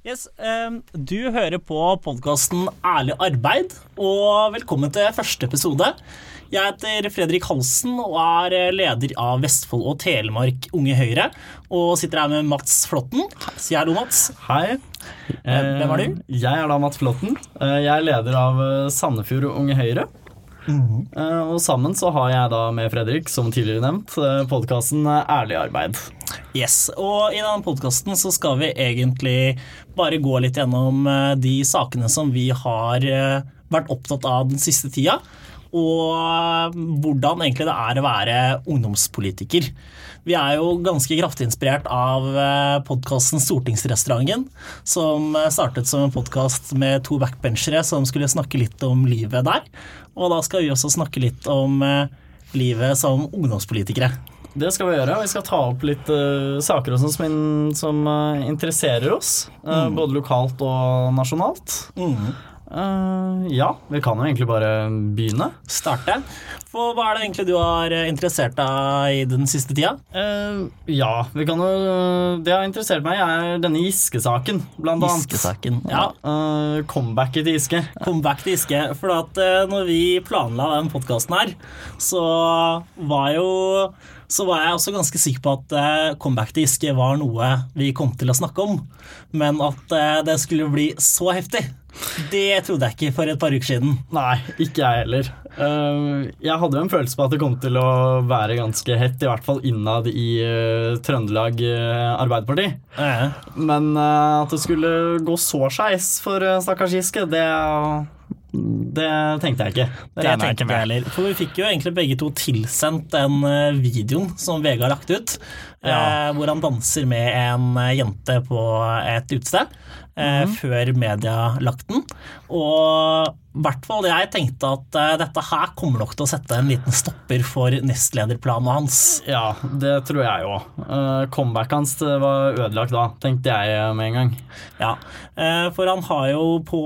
Yes, um, du hører på podkasten Ærlig arbeid, og velkommen til første episode. Jeg heter Fredrik Halsen og er leder av Vestfold og Telemark Unge Høyre. Og sitter her med Mats Flåtten. Si hallo, Mats. Hei. Eh, hvem er du? Jeg er da Mats Flåtten. Eh, Jeg er leder av eh, Sandefjord Unge Høyre. Eh, Og sammen så har jeg da med Fredrik, som tidligere nevnt, podkasten Ærlig arbeid. Yes, og I denne podkasten skal vi egentlig bare gå litt gjennom eh, de sakene som vi har eh, vært opptatt av den siste tida. Og eh, hvordan egentlig det er å være ungdomspolitiker. Vi er jo ganske kraftig inspirert av podkasten Stortingsrestauranten, som startet som en podkast med to backbenchere som skulle snakke litt om livet der. Og da skal vi også snakke litt om eh, livet som ungdomspolitikere. Det skal vi gjøre. Vi skal ta opp litt uh, saker som, som uh, interesserer oss. eh, Både lokalt og nasjonalt. Eh, ja, vi kan jo egentlig bare begynne. starte. For hva er det egentlig du har eh, interessert deg i den siste tida? Uh, ja, vi kan jo Det har interessert meg, er denne Giske-saken, blant annet. Giske-saken. Ja. Uh, comebacket til Giske. Comeback til Giske. For at når vi planla den podkasten her, så var jo så var jeg også ganske sikker på at eh, comeback til var noe vi kom til å snakke om. Men at eh, det skulle bli så heftig, det trodde jeg ikke for et par uker siden. Nei, ikke jeg heller. Eh, jeg hadde jo en følelse på at det kom til å være ganske hett, i hvert fall innad i Trøndelag Arbeiderparti. Men at det skulle gå så skeis for stakkars Giske, det, det tenkte jeg ikke. Det tenkte jeg heller. For vi fikk jo egentlig begge to tilsendt den eh, videoen som VG har lagt ut. Ja. Eh, hvor han danser med en eh, jente på et utested. Eh, Før media lagt den. Og i hvert fall jeg tenkte at eh, dette her kommer nok til å sette en liten stopper for nestlederplanen hans. Ja, det tror jeg òg. Uh, comebacket hans var ødelagt da, tenkte jeg eh, med en gang. Ja, eh, For han har jo på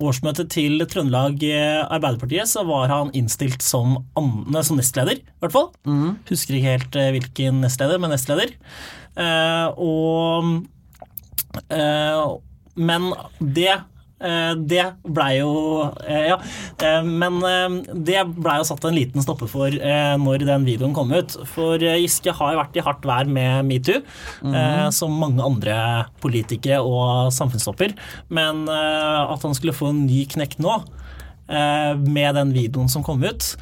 årsmøtet til Trøndelag eh, Arbeiderpartiet så var han innstilt som, som nestleder, i hvert fall. Husker ikke helt eh, hvilken nestleder, men nestleder. Eh, og eh, Men det eh, det blei jo eh, Ja. eh, Men det blei jo satt en liten stopper for når den videoen kom ut. For Giske har jo vært i hardt vær med metoo, eh, som mange andre politikere og samfunnstopper. Men at han skulle få en ny knekk nå, med den videoen som kom ut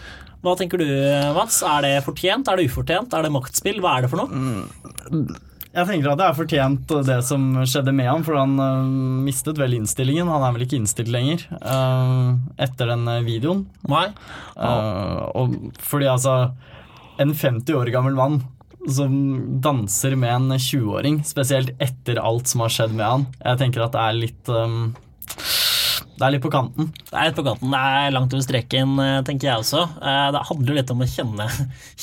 hva tenker du, Mats? Er det fortjent? Er det ufortjent? Er det maktspill? Hva er det for noe? Jeg tenker at det er fortjent det som skjedde med ham, for han uh, mistet vel innstillingen. Han er vel ikke innstilt lenger uh, etter den eh, videoen. Nei? Uh, og fordi altså En 50 år gammel mann som danser med en 20-åring, spesielt etter alt som har skjedd med han, jeg tenker at det er litt um, Det er litt på kanten. Det er litt på kanten. Det er langt over streken, eh, tenker jeg også. Eh, Det handler litt om å kjenne,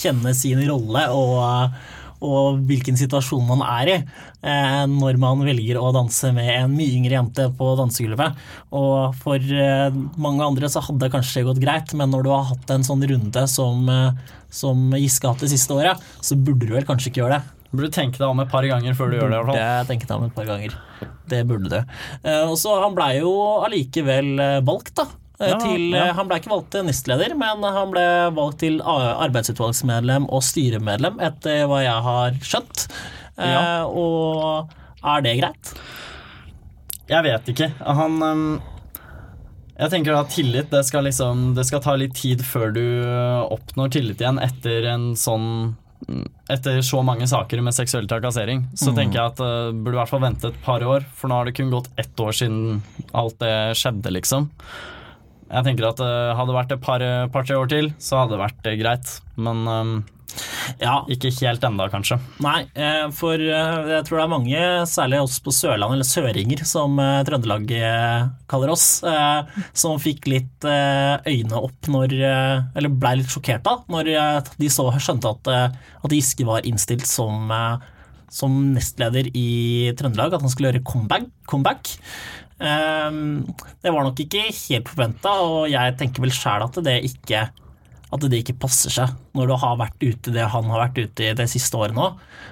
kjenne sin rolle og, og hvilken situasjon man er i eh, når man velger å danse med en mye yngre jente på dansegulvet. Og for eh, mange andre så hadde det kanskje gått greit, men når du har hatt en sånn runde som, eh, som Giske har hatt det siste året, så burde du vel kanskje ikke gjøre det. Du burde tenke deg om et par ganger før du gjør det. i hvert fall. Jeg tenkte deg om et par ganger. Det burde du. Eh, og så Han blei jo allikevel valgt, da. Eh, Ja, til, ja. eh, Han ble ikke valgt til nestleder, men han ble valgt til arbeidsutvalgsmedlem og styremedlem, etter hva jeg har skjønt. Eh, Og er det greit? Jeg vet ikke. Han øhm, Jeg tenker at tillit det skal liksom Det skal ta litt tid før du oppnår tillit igjen etter en sånn etter så mange saker med seksuell trakassering, så tenker jeg at uh, burde i hvert fall vente et par år, for nå har det kun gått ett år siden alt det skjedde, liksom. Jeg tenker at uh, hadde det vært et par- par-tre år til, så hadde det vært uh, greit. Men øhm, Ja, ikke helt enda, kanskje. Nei, eh, for eh, jeg tror det er mange, særlig oss på Sørlandet, eller søringer som eh, Trøndelag eh, kaller oss, eh, som fikk litt eh, øyne opp når eh, Eller blei litt sjokkert da, når eh, de så skjønte at, eh, at Giske var innstilt som, eh, som nestleder i Trøndelag, at han skulle gjøre comeback. comeback. Eh, Det var nok ikke helt forventa, og jeg tenker vel sjæl at det ikke at det ikke passer seg når du har vært ute det han har vært ute i det siste året nå,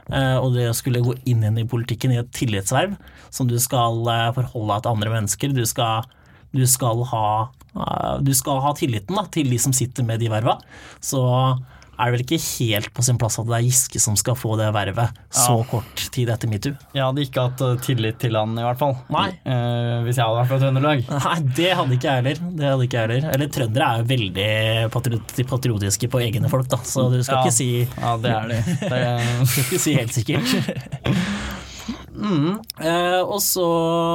eh, og det å skulle gå inn igjen i politikken i et tillitsverv som du skal eh, forholde deg til andre mennesker, du skal, du skal, ha, eh, du skal ha tilliten da, til de som sitter med de verva, så er det vel ikke helt på sin plass at det er Giske som skal få det vervet så Ja. kort tid etter metoo. Jeg hadde ikke hatt eh, tillit til han, i hvert fall. Nei. Eh, hvis jeg hadde vært fra Trøndelag. Nei, det hadde ikke jeg heller. Det hadde ikke jeg heller. Eller trøndere er jo veldig patriot- patriotiske på egne folk, da, så du skal Ja. ikke si Ja, det er de. Det, skal ikke si helt sikkert. Eh, også,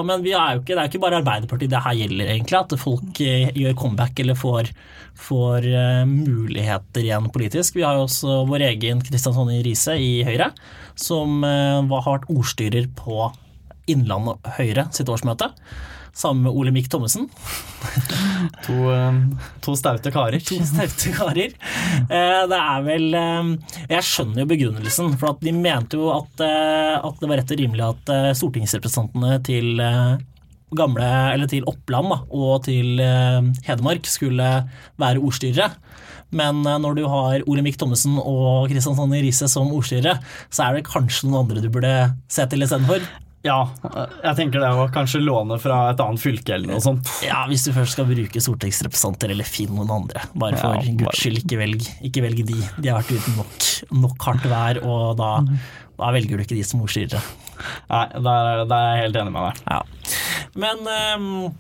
men vi er jo ikke, det er jo ikke bare Arbeiderpartiet det her gjelder, egentlig. At folk eh, gjør comeback eller får, får eh, muligheter igjen politisk. Vi har jo også vår egen Kristian Tonje Riise i Høyre, som eh, har vært ordstyrer på Innlandet Høyre sitt årsmøte. Sammen med Ole Mikk Thommessen. to, eh, to staute karer. To staute karer. Eh, Det er vel eh, Jeg skjønner jo begrunnelsen, for at de mente jo at, eh, at det var rett og rimelig at eh, stortingsrepresentantene til gamle, eller til Oppland da, og til Hedmark skulle være ordstyrere. Men når du har Ole Mikk Thommessen og Kristian Tonje Riise som ordstyrere, så er det kanskje noen andre du burde se til istedenfor. Ja, jeg tenker det òg. kanskje låne fra et annet fylke eller noe sånt. Ja, hvis du først skal bruke stortingsrepresentanter, eller finn noen andre. Bare for Ja, guds skyld, ikke velg, ikke velg de. De har vært uten nok, nok hardt vær, og da, da velger du ikke de som ordstyrere. Nei, der, der er jeg helt enig med deg. Ja. Men hva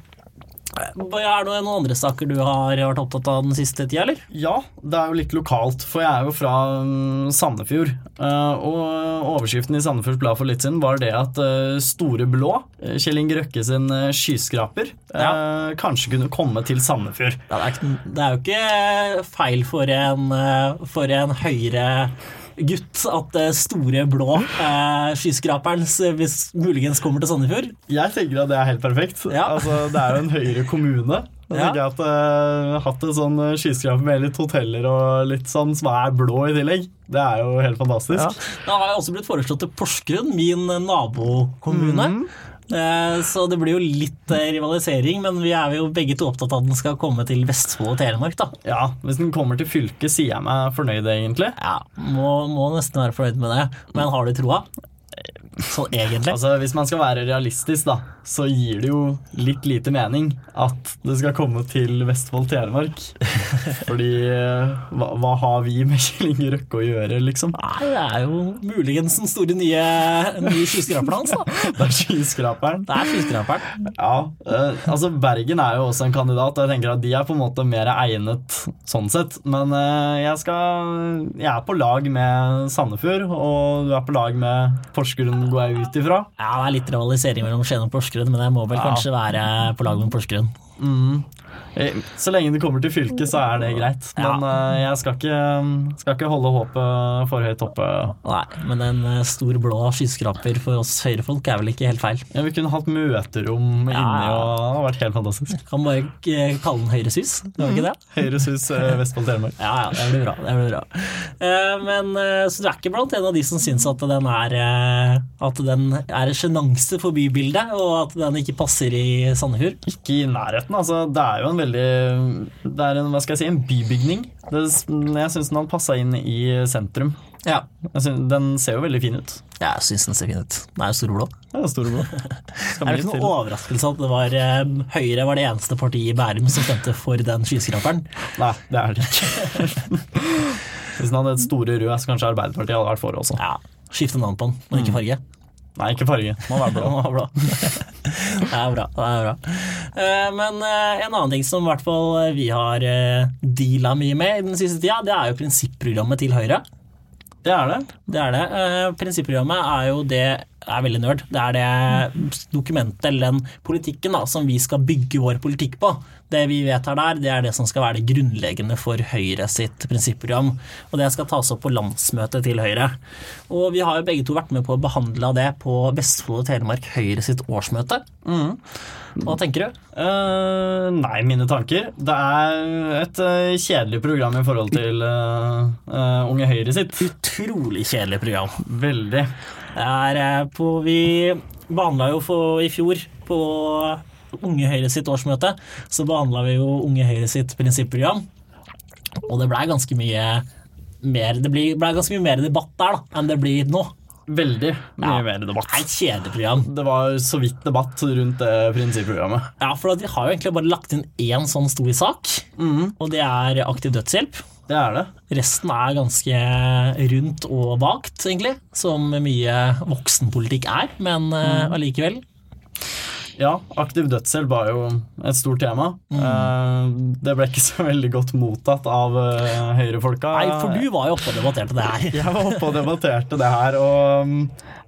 er det noen andre saker du har vært opptatt av den siste tida, eller? Ja, det er jo litt lokalt, for jeg er jo fra mm, Sandefjord. eh, Og overskriften i Sandefjords Blad for litt siden var det at eh, Store Blå, eh, Kjell Inge Røkke sin eh, skyskraper, ja. kanskje kunne komme til Sandefjord. Det, er det er jo ikke feil for en, eh, for en høyre gutt at eh, store blå eh, skyskraperen hvis muligens kommer til Sandefjord. Jeg tenker at det er helt perfekt. Ja. Altså, det er jo en høyere kommune. Jeg Ja. tenker at uh, Hatt en sånn eh, skyskraper med litt hoteller og litt sånn som er blå i tillegg. Det er jo helt fantastisk. Ja. Det har også blitt foreslått til Porsgrunn, min nabokommune. Eh, Så det blir jo litt eh, rivalisering, men vi er jo begge to opptatt av at den skal komme til Vestfold og Telemark, da. Ja, Hvis den kommer til fylket, sier jeg meg fornøyd, egentlig. Ja, må, må nesten være fornøyd med det. Men har du troa? Sånn egentlig. Altså, Hvis man skal være realistisk, da, så gir det jo litt lite mening at det skal komme til Vestfold Telemark. Fordi eh, hva, hva har vi med Kjell Inge Røkke å gjøre, liksom? Nei, det er jo muligens den store nye, nye skyskraperen hans, da. Det er skyskraperen. Det er skyskraperen. Ja, eh, altså Bergen er jo også en kandidat, og jeg tenker at de er på en måte mer egnet sånn sett. Men eh, jeg skal Jeg er på lag med Sandefjord, og du er på lag med Porsgrunn, går jeg ut ifra. Ja, det er litt rivalisering mellom Skien og Porsgrunn, men jeg må vel Ja. kanskje være på lag med Porsgrunn. Mm. Så lenge det kommer til fylket, så er det greit. Men eh, jeg skal ikke, skal ikke holde håpet for høyt oppe. Nei, men en eh, stor blå skyskraper for oss høyrefolk er vel ikke helt feil. Ja, vi kunne hatt møterom inni, og hadde vært helt fantastisk. Kan bare kalle den Høyresus. Det kan vi ikke det? Høyres hus, eh, Vestfold Telemark. Ja, ja, det blir bra. det blir bra. Eh, Men eh, Så du er ikke blant en av de som syns at den er At den er en sjenanse for bybildet, og at den ikke passer i Sandefjord? Ikke i nærheten, altså. Det er jo en veldig Det er en, hva skal jeg si, en bybygning. Det, jeg syns den hadde passa inn i sentrum. Ja. Synes, den ser jo veldig fin ut. Ja, Jeg syns den ser fin ut. Den er jo stor blå. Det er det ikke noen overraskelse at det var um, Høyre var det eneste partiet i Bærum som stemte for den skyskraperen? Nei, det er det ikke. Hvis den hadde et store rød, så kanskje Arbeiderpartiet hadde vært for også. Ja. Skifte navn på den, men ikke farge. Nei, ikke farge. Må være blå. Må være blå. Det er bra. det er bra. Eh, Men eh, en annen ting som i hvert fall vi har deala mye med i den siste tida, det er jo prinsipprogrammet til Høyre. Det er det. Det er det. Eh, Prinsipprogrammet er jo det er veldig nerd. Det er det dokumentet eller den politikken da, som vi skal bygge vår politikk på. Det vi vedtar der, det er det som skal være det grunnleggende for Høyre sitt prinsipprogram. Og det skal tas opp på landsmøtet til Høyre. Og vi har jo begge to vært med på å behandle det på Vestfold og Telemark Høyre sitt årsmøte. Hva tenker du? Uh, nei, mine tanker. Det er et uh, kjedelig program i forhold til uh, Unge Høyre sitt. Utrolig kjedelig program. Veldig. Er eh, på Vi behandla jo for, i fjor på Unge Høyre sitt årsmøte, så behandla vi jo Unge Høyre sitt prinsipprogram. Og det blei ganske mye mer Det ble ganske mye mer debatt der da, enn det blir nå. Veldig mye Ja. mer debatt. Et kjedelig program. Det var så vidt debatt rundt det prinsipprogrammet. Ja, for de har jo egentlig bare lagt inn én sånn stor sak, og det er aktiv dødshjelp. Det er det. Resten er ganske rundt og vagt, egentlig, som mye voksenpolitikk er, men mm. allikevel. Ja, aktiv dødshjelp var jo et stort tema. Mm. Det ble ikke så veldig godt mottatt av uh, høyrefolka. Nei, for du var jo oppe og debatterte det her. Jeg var oppe og debatterte det her, og um,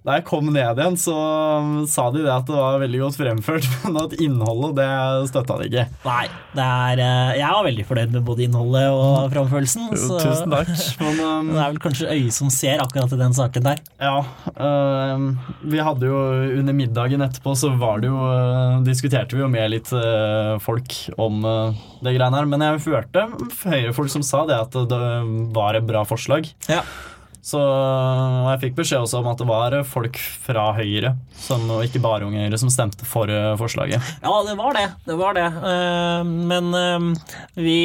da jeg kom ned igjen, så um, sa de det at det var veldig godt fremført, men at innholdet, det støtta de ikke. Nei, det er eh, Jeg var veldig fornøyd med både innholdet og framførelsen. Så Tusen takk. Men um, det er vel kanskje øyet som ser akkurat i den saken der. ja, um, vi hadde jo under middagen etterpå, så var det jo uh, Diskuterte vi jo med litt uh, folk om uh, det greiene her, men jeg hørte høyrefolk som sa det at det var et bra forslag. Ja. Så jeg fikk beskjed også om at det var folk fra Høyre, som, og ikke bare Unge Høyre, som stemte for uh, forslaget. Ja, det var det. Det var det. Eh, Men vi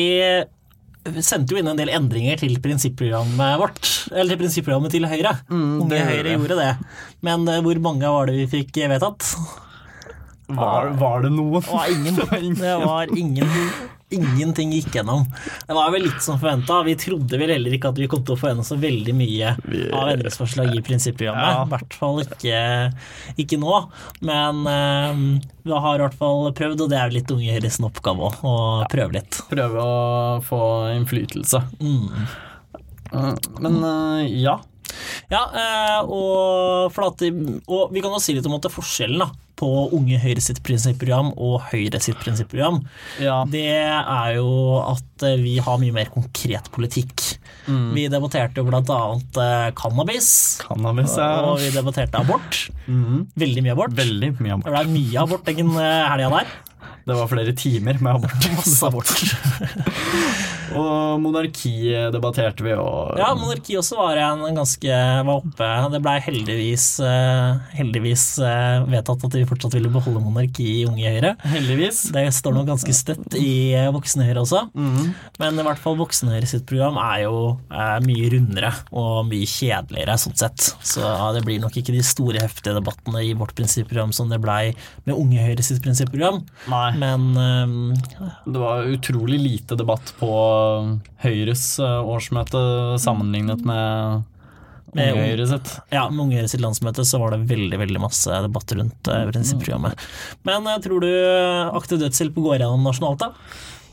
vi sendte jo inn en del endringer til prinsipprogrammet vårt. Eller til prinsipprogrammet til Høyre. Unge det Høyre gjorde det. Men eh, hvor mange var det vi fikk vedtatt? Var, var det noen? Det var ingen. Det var ingen. Ingenting gikk gjennom. Det var vel litt som forventa. Vi trodde vel heller ikke at vi kom til å få gjennom så veldig mye av endringsforslag i prinsipprogrammet. Ja. I hvert fall ikke, ikke nå. Men um, vi har i hvert fall prøvd, og det er litt Unge Høyres oppgave òg, å prøve litt. Prøve å få innflytelse. Mm. Uh, Men uh, ja. Ja, eh, og, at, og vi kan jo si litt om at forskjellen da, på Unge Høyre sitt prinsipprogram og Høyre sitt prinsipprogram. ja. Det er jo at eh, vi har mye mer konkret politikk. Mm. Vi debatterte jo annet eh, cannabis, Cannabis ja. og vi debatterte abort. Mm. Veldig mye abort. Veldig mye abort. Det ble mye abort den eh, helga der. Det var flere timer med abort. Masse abort. Og monarki debatterte vi, og Ja, monarki også var en ganske var oppe. Det blei heldigvis, eh, heldigvis eh, vedtatt at vi fortsatt ville beholde monarki i Unge Høyre. heldigvis. Det står nok ganske støtt i eh, Voksne Høyre også. Mhm. Men i hvert fall Voksne Høyre sitt program er jo mye rundere og mye kjedeligere, sånn sett. Så ja, det blir nok ikke de store, heftige debattene i vårt prinsipprogram som det blei med Unge Høyre sitt prinsipprogram. Nei. Men eh, Det var utrolig lite debatt på Høyres eh, årsmøte sammenlignet med Med Unge sitt. ja, med Unge sitt landsmøte så var det veldig veldig masse debatt rundt eh, prinsipprogrammet. Men eh, tror du aktiv dødshjelp går gjennom nasjonalt, da?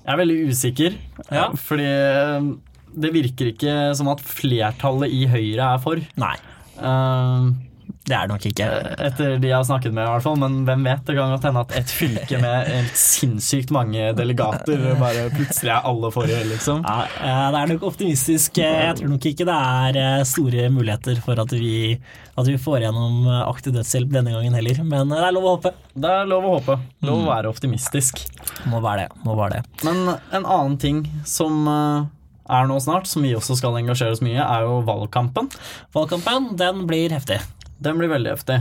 Jeg er veldig usikker, Ja. fordi eh, det virker ikke som at flertallet i Høyre er for. Nei, Eh, det er det nok ikke. Etter de jeg har snakket med, i hvert fall. Men hvem vet? Det kan godt hende at et fylke med helt sinnssykt mange delegater bare plutselig er alle for det, liksom. Ja, eh, det er nok optimistisk. Eh, Jeg tror nok ikke det er eh, store muligheter for at vi, at vi får gjennom eh, aktiv dødshjelp denne gangen heller. Men eh, det er lov å håpe. Det er lov å håpe. Lov å være optimistisk. Må være det. Må være det. Men en annen ting som eh, er nå snart, som vi også skal engasjere oss mye, er jo valgkampen. Valgkampen den blir heftig. Den blir veldig heftig.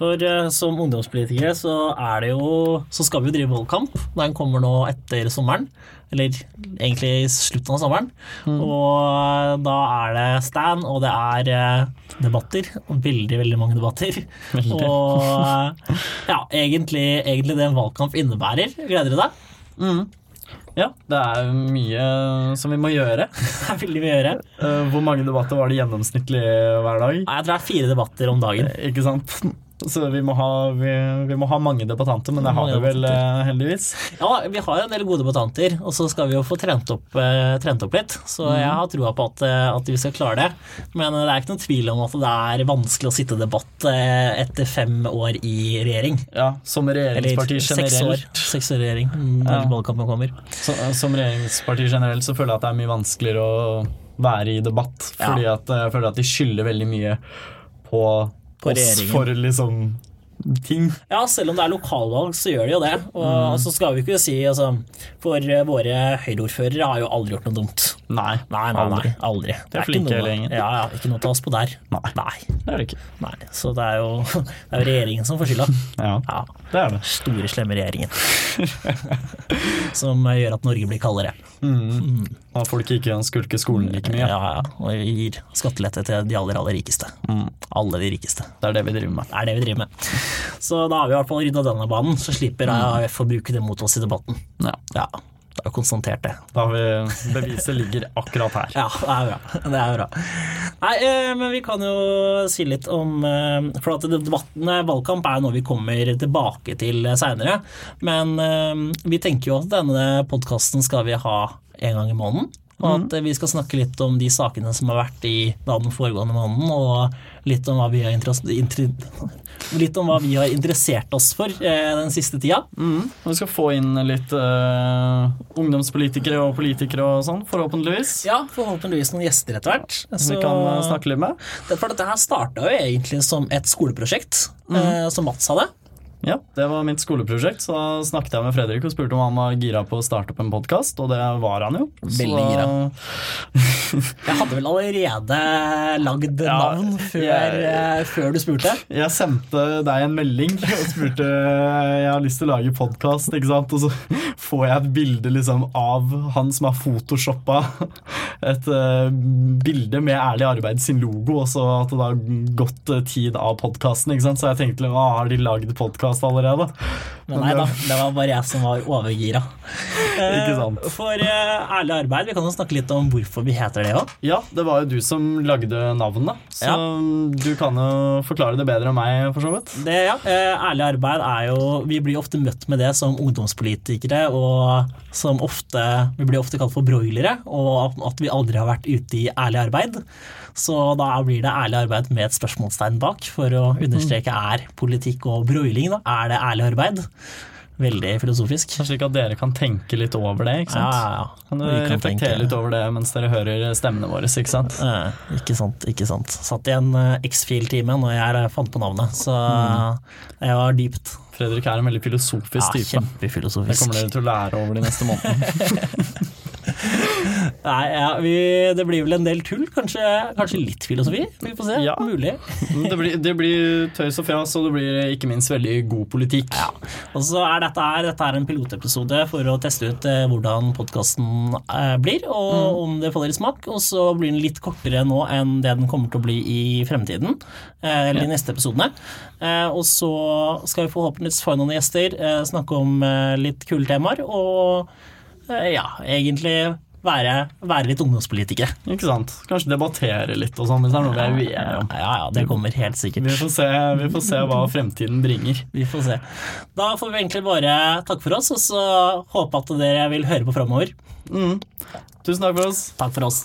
For eh, som ungdomspolitikere så er det jo Så skal vi jo drive valgkamp. Den kommer nå etter sommeren. Eller egentlig i slutten av sommeren. Og eh, da er det stand, og det er eh, debatter. Veldig, veldig mange debatter. Veldig. Og eh, ja, egentlig, egentlig det en valgkamp innebærer. Gleder du deg? Mm. Ja, det er mye som vi må gjøre. Det er veldig mye å gjøre. Eh, Hvor mange debatter var det gjennomsnittlig hver dag? Jeg tror det er fire debatter om dagen. Ikke sant? Så vi må ha, vi, vi må ha mange debattanter, men det har vi vel eh, heldigvis. Ja, vi har jo en del gode debattanter, og så skal vi jo få trent opp, eh, trent opp litt. Så jeg har troa på at, eh, at vi skal klare det. Men det er ikke noen tvil om at det er vanskelig å sitte i debatt eh, etter fem år i regjering. Ja, Som regjeringsparti seks år. generelt Seks år i regjering mm, når Ja. valgkampen kommer. så, Som regjeringsparti generelt så føler jeg at det er mye vanskeligere å være i debatt. Ja. Fordi at jeg føler at de skylder veldig mye på, På oss regjeringen. for liksom ting. Ja, selv om det er lokalvalg, så gjør de jo det. Og så skal vi ikke si altså, For eh, våre Høyre-ordførere har jo aldri gjort noe dumt. Nei, Nei, nei, aldri. aldri. Det er er flinke hele gjengen. Ja, ja, ikke noe å ta oss på der. Nei. Nei. Det er det ikke. nei. Så det er jo, det er jo regjeringen som får skylda. Ja, Ja. det er det. Store, slemme regjeringen. som gjør at Norge blir kaldere. Og folk ikke skulker skolen like mye. Ja, ja. Og gir skattelette til de aller, aller rikeste. Mm. Alle de rikeste. Det er det vi driver med. Det er det vi driver med. Så da har vi i hvert fall rydda denne banen, så slipper AUF å bruke det mot oss i debatten. Ja. Ja, da har vi konstatert det. Da har vi Beviset ligger akkurat her. Ja, det er bra. Det er bra. Nei, eh, men vi kan jo si litt om eh, For at debatten, eh, valgkamp er noe vi kommer tilbake til seinere. Men vi tenker jo at denne podkasten skal vi ha en gang i måneden. Og at eh, vi skal snakke litt om de sakene som har vært i da, den foregående måneden, og litt om litt om hva vi har interessert oss for eh, den siste tida. Mm. Og vi skal få inn litt eh, ungdomspolitikere og politikere og sånn, forhåpentligvis. Ja, forhåpentligvis noen gjester etter hvert. Som vi kan eh, snakke litt med. For dette her starta jo egentlig som et skoleprosjekt, eh, som Mats hadde. Ja, det var mitt skoleprosjekt, så snakket jeg med Fredrik og spurte om han var gira på å starte opp en podkast, og det var han jo. Veldig gira. Jeg hadde vel allerede lagd Ja, navn før, jeg- eh, før du spurte. Jeg sendte deg en melding og spurte jeg har lyst til å lage podkast, ikke sant. Og så får jeg et bilde liksom av han som har photoshoppa et eh, bilde med Ærlig arbeid sin logo, og så at det har gått eh, tid av podkasten. Så jeg tenkte hva har de lagd podkast allerede? Men nei da, det var bare jeg som var overgira. Eh, Ikke sant. For eh, ærlig arbeid, vi kan jo snakke litt om hvorfor vi heter det òg. Ja, det var jo du som lagde navnet, så Ja. du kan jo forklare det bedre enn meg, for så vidt. Det, ja, eh, ærlig arbeid er jo Vi blir ofte møtt med det som ungdomspolitikere, og som ofte Vi blir ofte kalt for broilere, og at vi aldri har vært ute i ærlig arbeid. Så da blir det ærlig arbeid med et spørsmålstegn bak, for å understreke er politikk og broiling, da. Er det ærlig arbeid? Veldig filosofisk. Slik at dere kan tenke litt over det. ikke sant? ja, ja. Kan du kan reflektere tenke- litt over det mens dere hører stemmene våre? ikke sant? Eh, ikke sant, ikke sant. Satt i en eh, X-Fil-time når jeg eh, fant på navnet, så jeg var dypt. Fredrik er en veldig filosofisk Ja, type. Det kommer dere til å lære over de neste månedene. Nei, ja, vi, det blir vel en del tull. Kanskje, kanskje litt filosofi? Vi får se. Ja. Mulig. Det blir, det blir tøys og fjas, og det blir ikke minst veldig god politikk. Ja. Og så er dette, her, dette er en pilotepisode for å teste ut eh, hvordan podkasten eh, blir, og om det faller i smak. Og så blir den litt kortere nå enn det den kommer til å bli i fremtiden. Eh, eller i neste episodene. Eh, og så skal vi forhåpentligvis få inn noen gjester, eh, snakke om eh, litt kule temaer, og ja, egentlig være, være litt ungdomspolitikere. Ikke sant? Kanskje debattere litt og sånn, hvis det er noe vi er uenige om. Ja, ja, det kommer helt sikkert. Vi får, se, vi får se hva fremtiden bringer. Vi får se. Da får vi egentlig bare takke for oss, og så håpe at dere vil høre på framover. Tusen takk for oss. Takk for oss.